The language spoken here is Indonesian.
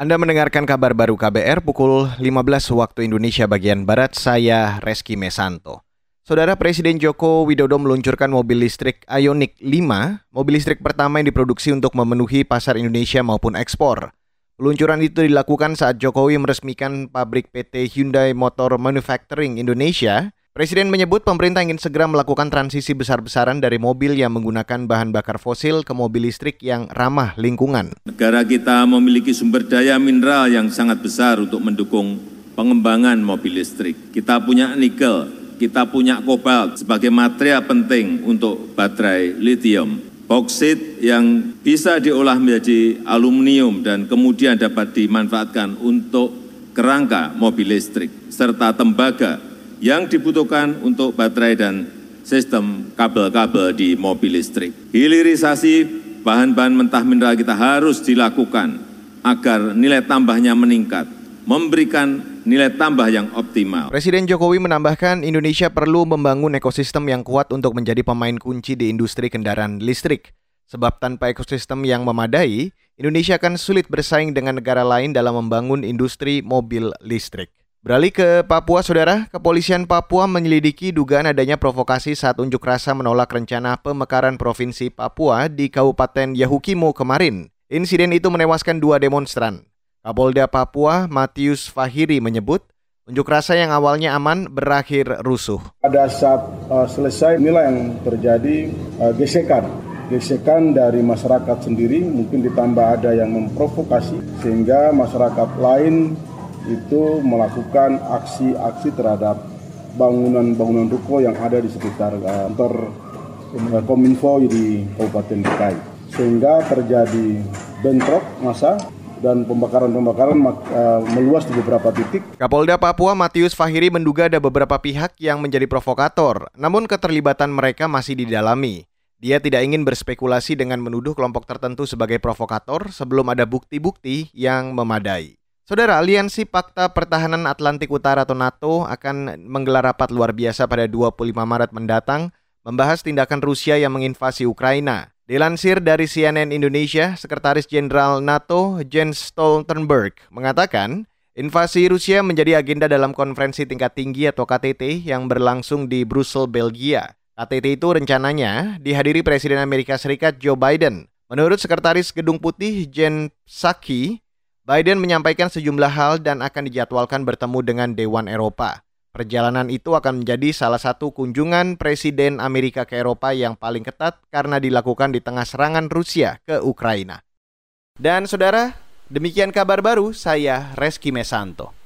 Anda mendengarkan kabar baru KBR pukul 15 waktu Indonesia bagian Barat, saya Reski Mesanto. Saudara Presiden Joko Widodo meluncurkan mobil listrik Ioniq 5, mobil listrik pertama yang diproduksi untuk memenuhi pasar Indonesia maupun ekspor. Peluncuran itu dilakukan saat Jokowi meresmikan pabrik PT Hyundai Motor Manufacturing Indonesia Presiden menyebut pemerintah ingin segera melakukan transisi besar-besaran dari mobil yang menggunakan bahan bakar fosil ke mobil listrik yang ramah lingkungan. Negara kita memiliki sumber daya mineral yang sangat besar untuk mendukung pengembangan mobil listrik. Kita punya nikel, kita punya kobalt sebagai material penting untuk baterai lithium. Boksit yang bisa diolah menjadi aluminium dan kemudian dapat dimanfaatkan untuk kerangka mobil listrik, serta tembaga yang dibutuhkan untuk baterai dan sistem kabel-kabel di mobil listrik. Hilirisasi bahan-bahan mentah mineral kita harus dilakukan agar nilai tambahnya meningkat, memberikan nilai tambah yang optimal. Presiden Jokowi menambahkan Indonesia perlu membangun ekosistem yang kuat untuk menjadi pemain kunci di industri kendaraan listrik. Sebab tanpa ekosistem yang memadai, Indonesia akan sulit bersaing dengan negara lain dalam membangun industri mobil listrik. Beralih ke Papua, Saudara. Kepolisian Papua menyelidiki dugaan adanya provokasi saat unjuk rasa menolak rencana pemekaran Provinsi Papua di Kabupaten Yahukimo kemarin. Insiden itu menewaskan dua demonstran. Kapolda Papua, Matius Fahiri menyebut, unjuk rasa yang awalnya aman berakhir rusuh. Pada saat uh, selesai inilah yang terjadi uh, gesekan gesekan dari masyarakat sendiri mungkin ditambah ada yang memprovokasi sehingga masyarakat lain itu melakukan aksi-aksi terhadap bangunan-bangunan ruko yang ada di sekitar eh, kantor uh, Kominfo di Kabupaten DKI. Sehingga terjadi bentrok masa dan pembakaran-pembakaran uh, meluas di beberapa titik. Kapolda Papua Matius Fahiri menduga ada beberapa pihak yang menjadi provokator, namun keterlibatan mereka masih didalami. Dia tidak ingin berspekulasi dengan menuduh kelompok tertentu sebagai provokator sebelum ada bukti-bukti yang memadai. Saudara, Aliansi Pakta Pertahanan Atlantik Utara atau NATO akan menggelar rapat luar biasa pada 25 Maret mendatang membahas tindakan Rusia yang menginvasi Ukraina. Dilansir dari CNN Indonesia, Sekretaris Jenderal NATO Jens Stoltenberg mengatakan, invasi Rusia menjadi agenda dalam konferensi tingkat tinggi atau KTT yang berlangsung di Brussels, Belgia. KTT itu rencananya dihadiri Presiden Amerika Serikat Joe Biden. Menurut Sekretaris Gedung Putih Jen Psaki, Biden menyampaikan sejumlah hal dan akan dijadwalkan bertemu dengan Dewan Eropa. Perjalanan itu akan menjadi salah satu kunjungan Presiden Amerika ke Eropa yang paling ketat karena dilakukan di tengah serangan Rusia ke Ukraina. Dan saudara, demikian kabar baru saya Reski Mesanto.